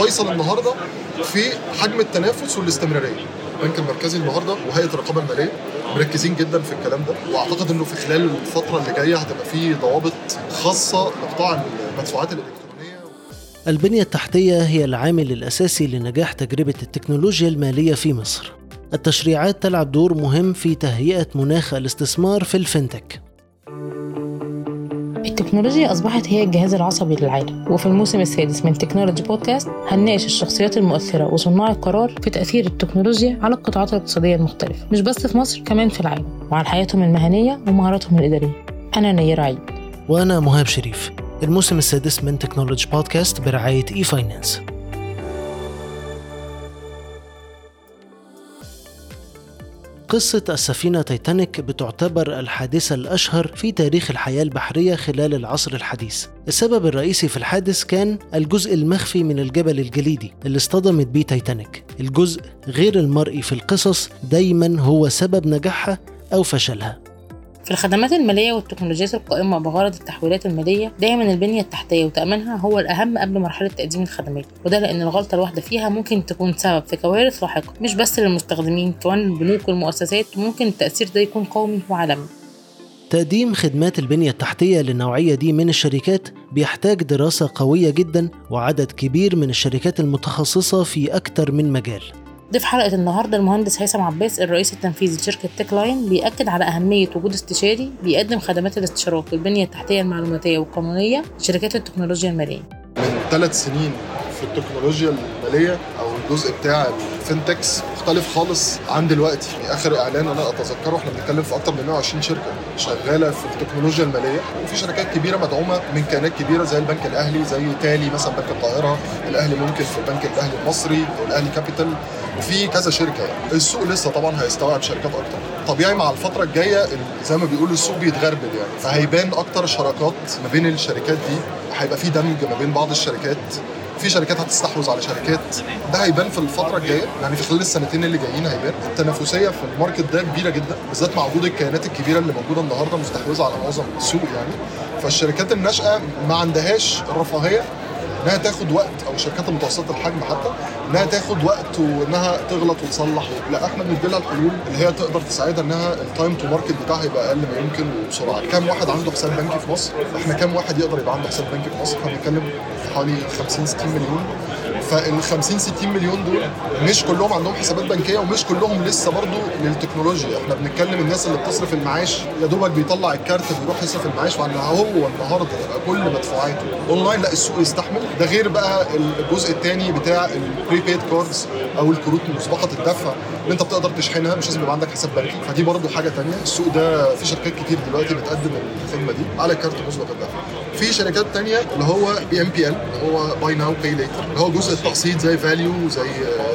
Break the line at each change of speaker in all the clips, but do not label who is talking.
الفيصل النهارده في حجم التنافس والاستمرارية البنك المركزي النهارده وهيئة الرقابة المالية مركزين جدا في الكلام ده وأعتقد إنه في خلال الفترة اللي جاية هتبقى في ضوابط خاصة لقطاع المدفوعات الإلكترونية
البنية التحتية هي العامل الأساسي لنجاح تجربة التكنولوجيا المالية في مصر. التشريعات تلعب دور مهم في تهيئة مناخ الاستثمار في الفinتك.
التكنولوجيا أصبحت هي الجهاز العصبي للعالم وفي الموسم السادس من تكنولوجي بودكاست هنناقش الشخصيات المؤثرة وصناع القرار في تأثير التكنولوجيا على القطاعات الاقتصادية المختلفة مش بس في مصر كمان في العالم وعلى حياتهم المهنية ومهاراتهم الإدارية أنا نير عيد
وأنا مهاب شريف. الموسم السادس من تكنولوجي بودكاست برعاية إي فاينانس. قصة السفينة تايتانيك بتعتبر الحادثة الأشهر في تاريخ الحياة البحرية خلال العصر الحديث. السبب الرئيسي في الحادث كان الجزء المخفي من الجبل الجليدي اللي اصطدمت بيه تايتانيك. الجزء غير المرئي في القصص دايما هو سبب نجاحها أو فشلها.
في الخدمات المالية والتكنولوجيات القائمة بغرض التحويلات المالية دايما البنية التحتية وتأمينها هو الأهم قبل مرحلة تقديم الخدمات. وده لأن الغلطة الواحدة فيها ممكن تكون سبب في كوارث لاحقة. مش بس للمستخدمين كمان البنوك والمؤسسات وممكن التأثير ده يكون قومي وعالمي.
تقديم خدمات البنية التحتية للنوعية دي من الشركات بيحتاج دراسة قوية جدا وعدد كبير من الشركات المتخصصة في أكتر من مجال.
ضيف حلقة النهاردة المهندس هيثم عباس الرئيس التنفيذي لشركة تيك لاين بيأكد على أهمية وجود استشاري بيقدم خدمات الاستشارات والبنية التحتية المعلوماتية والقانونية لشركات التكنولوجيا المالية.
من ثلاث سنين في التكنولوجيا المالية أو الجزء بتاع ال fintech مختلف خالص عن دلوقتي. في آخر إعلان أنا أتذكره إحنا بنتكلم في أكتر من 120 شركة شغالة في التكنولوجيا المالية. وفي شركات كبيرة مدعومة من كيانات كبيرة زي البنك الأهلي زي تالي مثلا بنك القاهرة الأهلي ممكن في البنك الأهلي المصري أو الأهلي كابيتال. وفي كذا شركة يعني. السوق لسه طبعا هيستوعب شركات أكتر. طبيعي مع الفترة الجاية ال- زي ما بيقولوا السوق بيتغربل يعني. فهيبان أكتر شراكات ما بين الشركات دي. هيبقى في دمج ما بين بعض الشركات. في شركات هتستحوذ على شركات. ده هيبان في الفترة الجاية يعني في خلال السنتين اللي جايين هيبان. التنافسية في ال market ده كبيرة جدا بالذات مع وجود الكيانات الكبيرة اللي موجودة النهارده مستحوذة على معظم السوق يعني. فالشركات الناشئة ما عندهاش الرفاهيه انها تاخد وقت أو الشركات المتوسطة الحجم حتى انها تاخد وقت وانها تغلط وتصلح. لا إحنا بندي لها الحلول اللي هي تقدر تساعدها انها ال time to market بتاعها يبقى أقل ما يمكن وبسرعة. كام واحد عنده حساب بنكي في مصر؟ إحنا كام واحد يقدر يبقى عنده حساب بنكي في مصر؟ إحنا بنتكلم في حوالي 50 60 مليون. فال 50 60 مليون دول مش كلهم عندهم حسابات بنكية ومش كلهم لسه برضو للتكنولوجيا. إحنا بنتكلم الناس اللي بتصرف المعاش يا دوبك بيطلع الكارت بيروح يصرف المعاش وعلى هو النهارده يبقى كل مدفوعاته. اونلاين لا السوق يستحمل. ده غير بقى الجزء الثاني بتاع ال prepaid cards أو الكروت مسبقه الدفع اللي انت بتقدر تشحنها مش لازم يبقى عندك حساب بنكي. فدي برضو حاجة ثانية السوق ده في شركات كتير دلوقتي بتقدم الخدمة دي على كارت مسبق الدفع. في شركات تانية اللي هو BNPL اللي هو buy now pay later اللي هو جزء التقسيط زي فاليو وزي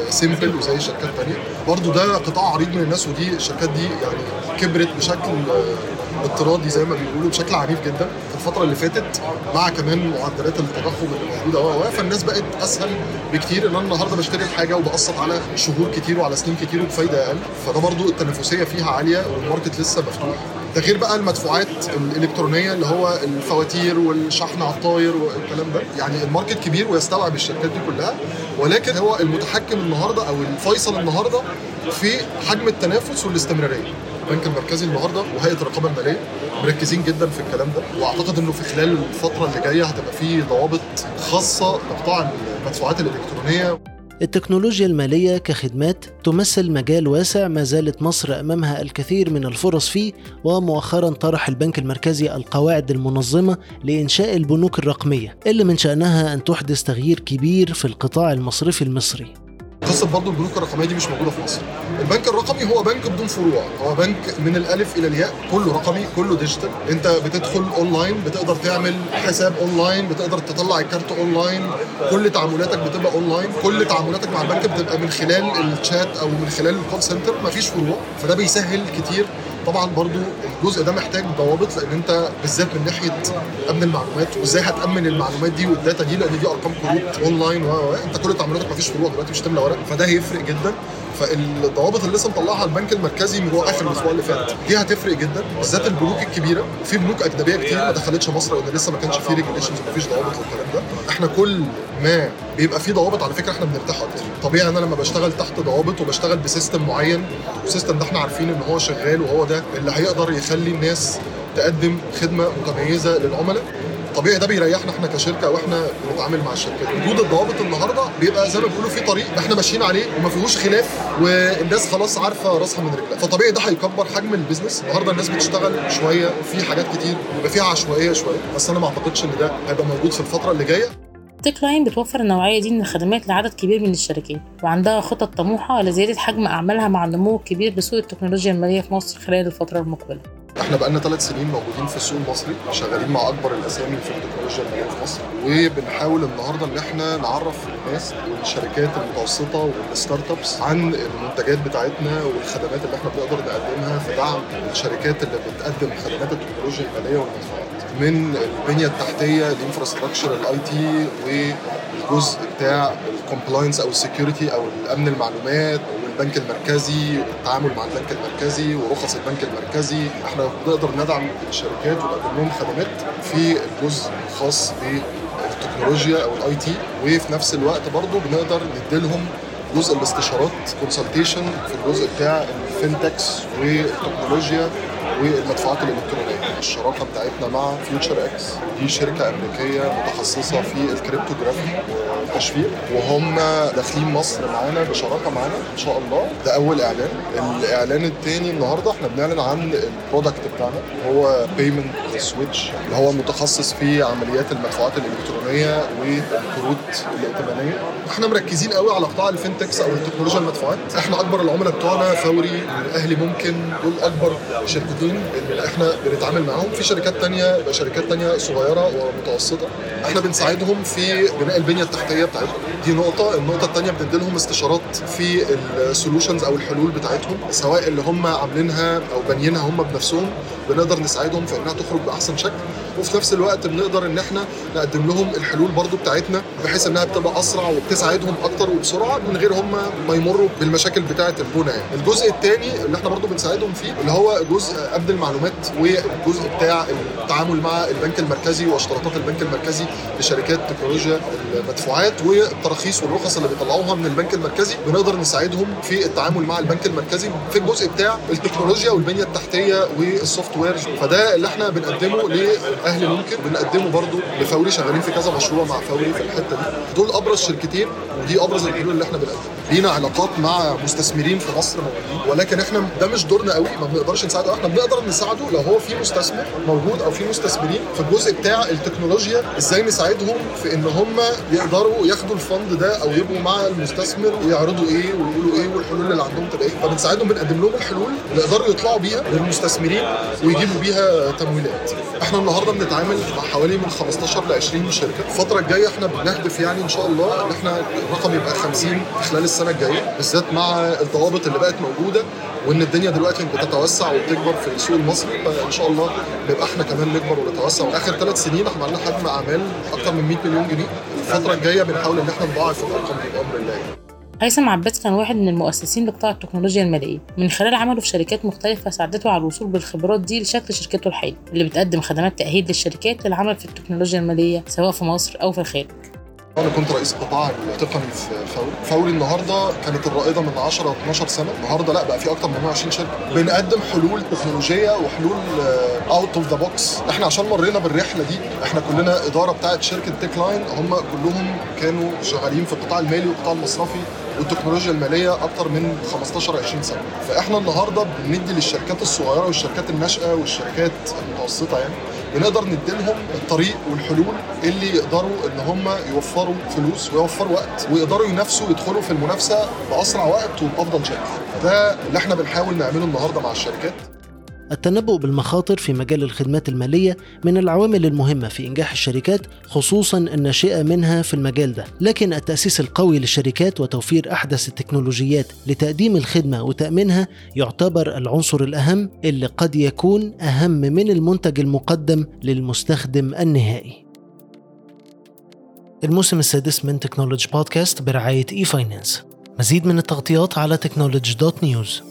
سيمبل وزي شركات تانية. برضو ده قطاع عريض من الناس ودي الشركات دي يعني كبرت بشكل آه، اطرادي زي ما بيقولوا بشكل عنيف جدا. في الفترة اللي فاتت مع كمان معدلات التضخم اللي موجودة و فالناس بقت أسهل بكتير. إن أنا النهارده بشتري الحاجة وبقسط على شهور كتير وعلى سنين كتير وبفايده أقل. فده برضو التنافسية فيها عالية وال market لسه مفتوح. ده غير بقى المدفوعات الإلكترونية اللي هو الفواتير والشحن على الطاير والكلام ده. يعني ال market كبير ويستوعب الشركات دي كلها. ولكن هو المتحكم النهارده أو الفيصل النهارده في حجم التنافس والاستمرارية. البنك المركزي النهارده وهيئة الرقابة المالية مركزين جدا في الكلام ده. وأعتقد إنه في خلال الفترة اللي جاية هتبقى في ضوابط خاصة لقطاع المدفوعات الإلكترونية.
التكنولوجيا المالية كخدمات تمثل مجال واسع ما زالت مصر أمامها الكثير من الفرص فيه ومؤخرا طرح البنك المركزي القواعد المنظمة لإنشاء البنوك الرقمية اللي من شأنها أن تحدث تغيير كبير في القطاع المصرفي المصري.
قصة برضو البنوك الرقمية دي مش موجودة في مصر. البنك الرقمي هو بنك بدون فروع. هو بنك من الألف إلى الياء كله رقمي كله digital. أنت بتدخل أونلاين بتقدر تعمل حساب أونلاين بتقدر تطلع الكارت أونلاين. كل تعاملاتك بتبقى أونلاين. كل تعاملاتك مع البنك بتبقى من خلال الشات أو من خلال ال call center. مفيش فروع. فده بيسهل كتير. طبعا برضو الجزء ده محتاج ضوابط لأن أنت بالذات من ناحية أمن المعلومات وإزاي هتأمن المعلومات دي وال data دي؟ لأن دي أرقام كروت اونلاين و أنت كل تعاملاتك مفيش فروع دلوقتي مش تملى ورق. فده هيفرق جدا. فالضوابط اللي لسه مطلعها البنك المركزي من آخر الأسبوع اللي فات دي هتفرق جدا بالذات البنوك الكبيرة. في بنوك أجنبية كتير ما دخلتش مصر لأن لسه ما كانش في regulations ومفيش ضوابط والكلام ده. إحنا كل ما بيبقى في ضوابط على فكرة إحنا بنرتاح أكتر. طبيعي أنا لما بشتغل تحت ضوابط وبشتغل ب system معين وال system ده إحنا عارفين إن هو شغال وهو ده اللي هيقدر يخلي الناس تقدم خدمة متميزة للعملاء. طبيعي ده بيريحنا إحنا كشركة وإحنا بنتعامل مع الشركات وجود الضوابط النهارده بيبقى زي ما بيقولوا في طريق إحنا ماشيين عليه وما فيهوش خلاف والناس خلاص عارفة راسها من رجلها. فطبيعي ده هيكبر حجم ال business. النهارده الناس بتشتغل شوية في حاجات كتير بيبقى فيها عشوائية شوية بس أنا ما أعتقدش إن ده هيبقى موجود في الفترة اللي جاية.
تيك لاين بتوفر النوعية دي من الخدمات لعدد كبير من الشركات وعندها خطط طموحة لزيادة حجم أعمالها مع النمو الكبير بسوق التكنولوجيا المالية في مصر خلال الفترة المقبلة.
إحنا بقالنا ثلاث سنين موجودين في السوق المصري شغالين مع أكبر الأسامي في التكنولوجيا الماليه في مصر وبنحاول النهارده إن إحنا نعرف الناس والشركات المتوسطة وال startups عن المنتجات بتاعتنا والخدمات اللي إحنا بنقدر نقدمها في دعم الشركات اللي بتقدم خدمات التكنولوجيا المالية والمدفوعات من البنية التحتية ال infrastructure ال IT والجزء بتاع ال compliance أو ال security أو الأمن المعلومات البنك المركزي التعامل مع البنك المركزي ورخص البنك المركزي إحنا بنقدر ندعم الشركات ونقدم لهم خدمات في الجزء الخاص بالتكنولوجيا أو ال IT. وفي نفس الوقت برضه بنقدر نديلهم جزء الاستشارات consultation في الجزء بتاع ال FinTechs والتكنولوجيا والمدفوعات الإلكترونية. الشراكة بتاعتنا مع فيوتشر إكس. دي شركة أمريكية متخصصة في ال cryptography والتشفير وهم داخلين مصر معانا بشراكة معانا إن شاء الله. ده أول إعلان. الإعلان الثاني النهارده إحنا بنعلن عن ال product بتاعنا هو payment switch اللي هو متخصص في عمليات المدفوعات الإلكترونية والكروت الائتمانية. إحنا مركزين قوي على قطاع ال FinTechs أو التكنولوجيا المدفوعات. إحنا أكبر العملاء بتوعنا فوري الاهلي ممكن دول أكبر شركتين. اللي إحنا بنتعامل معاهم في شركات تانية يبقى شركات تانية صغيرة ومتوسطة. إحنا بنساعدهم في بناء البنية التحتية بتاعتهم. دي نقطة. النقطة التانية بندي لهم استشارات في السولوشنز أو الحلول بتاعتهم سواء اللي هم عاملينها أو بانيينها هم بنفسهم. بنقدر نساعدهم في إنها تخرج بأحسن شكل. وفي نفس الوقت بنقدر إن إحنا نقدم لهم الحلول برضو بتاعتنا بحيث إنها بتبقى أسرع وبتساعدهم أكتر وبسرعة من غير هم ما يمروا بالمشاكل بتاعة البنى يعني. الجزء الثاني اللي إحنا برضو بنساعدهم فيه اللي هو جزء امن المعلومات والجزء بتاع التعامل مع البنك المركزي واشتراطات البنك المركزي لشركات تكنولوجيا المدفوعات والتراخيص والرخص اللي بيطلعوها من البنك المركزي بنقدر نساعدهم في التعامل مع البنك المركزي في الجزء بتاع التكنولوجيا والبنية التحتية وال software فده اللي إحنا بنقدمه لأهلي ممكن بنقدمه برضو لفوري شغالين في كذا مشروع مع فوري في الحتة دي. دول أبرز شركتين ودي أبرز الحلول اللي إحنا بنقدمها. لينا علاقات مع مستثمرين في مصر موجودين ولكن إحنا ده مش دورنا قوي ما بنقدرش نساعده. إحنا بنقدر نساعده لو هو في مستثمر موجود أو في مستثمرين. في الجزء بتاع التكنولوجيا إزاي نساعدهم في إن هم يقدروا ياخدوا الفند ده أو يبقوا مع المستثمر ويعرضوا إيه ويقولوا إيه والحلول اللي عندهم تبقى إيه. فبنساعدهم بنقدم لهم الحلول اللي يقدروا يطلعوا بيها للمستثمرين ويجيبوا بيها تمويلات. إحنا النهارده بنتعامل مع حوالي من 15 ل 20 شركة. الفترة الجاية إحنا بنهدف يعني إن شاء الله إن إحنا الرقم يبقى 50 خلال السنة الجاية بالذات مع الضوابط اللي بقت موجودة وإن الدنيا دلوقتي بتتوسع وبتكبر في السوق المصري فإن شاء الله نبقى إحنا كمان نكبر ونتوسع. اخر ثلاث سنين إحنا عملنا حجم أعمال أكثر من 100 مليون جنيه. الفترة الجاية بنحاول إن إحنا نضاعف الأرقام دي بأمر الله.
هيثم عباس كان واحد من المؤسسين لقطاع التكنولوجيا المالية. من خلال عمله في شركات مختلفة ساعدته على الوصول بالخبرات دي لشكل شركته الحالي اللي بتقدم خدمات تأهيل للشركات للعمل في التكنولوجيا المالية سواء في مصر أو في الخارج.
أنا كنت رئيس قطاع التقني في فوري. فوري النهارده كانت الرائدة من 10 12 سنة. النهارده لا بقى في أكتر من 120 شركة. بنقدم حلول تكنولوجية وحلول out of the box إحنا عشان مرينا بالرحلة دي إحنا كلنا إدارة بتاعة شركة Tech Line هم كلهم كانوا شغالين في القطاع المالي والقطاع المصرفي والتكنولوجيا المالية أكتر من 15 20 سنة. فإحنا النهارده بندي للشركات الصغيرة والشركات الناشئة والشركات المتوسطة يعني بنقدر نديلهم الطريق والحلول اللي يقدروا إن هم يوفروا فلوس ويوفروا وقت ويقدروا ينافسوا يدخلوا في المنافسة بأسرع وقت وبأفضل شكل. ده اللي إحنا بنحاول نعمله النهارده مع الشركات.
التنبؤ بالمخاطر في مجال الخدمات المالية من العوامل المهمة في إنجاح الشركات خصوصا الناشئة منها في المجال ده. لكن التأسيس القوي للشركات وتوفير أحدث التكنولوجيات لتقديم الخدمة وتأمينها يعتبر العنصر الأهم اللي قد يكون أهم من المنتج المقدم للمستخدم النهائي. الموسم السادس من Technology Podcast برعاية e-finance مزيد من التغطيات على تكنولوجي دوت نيوز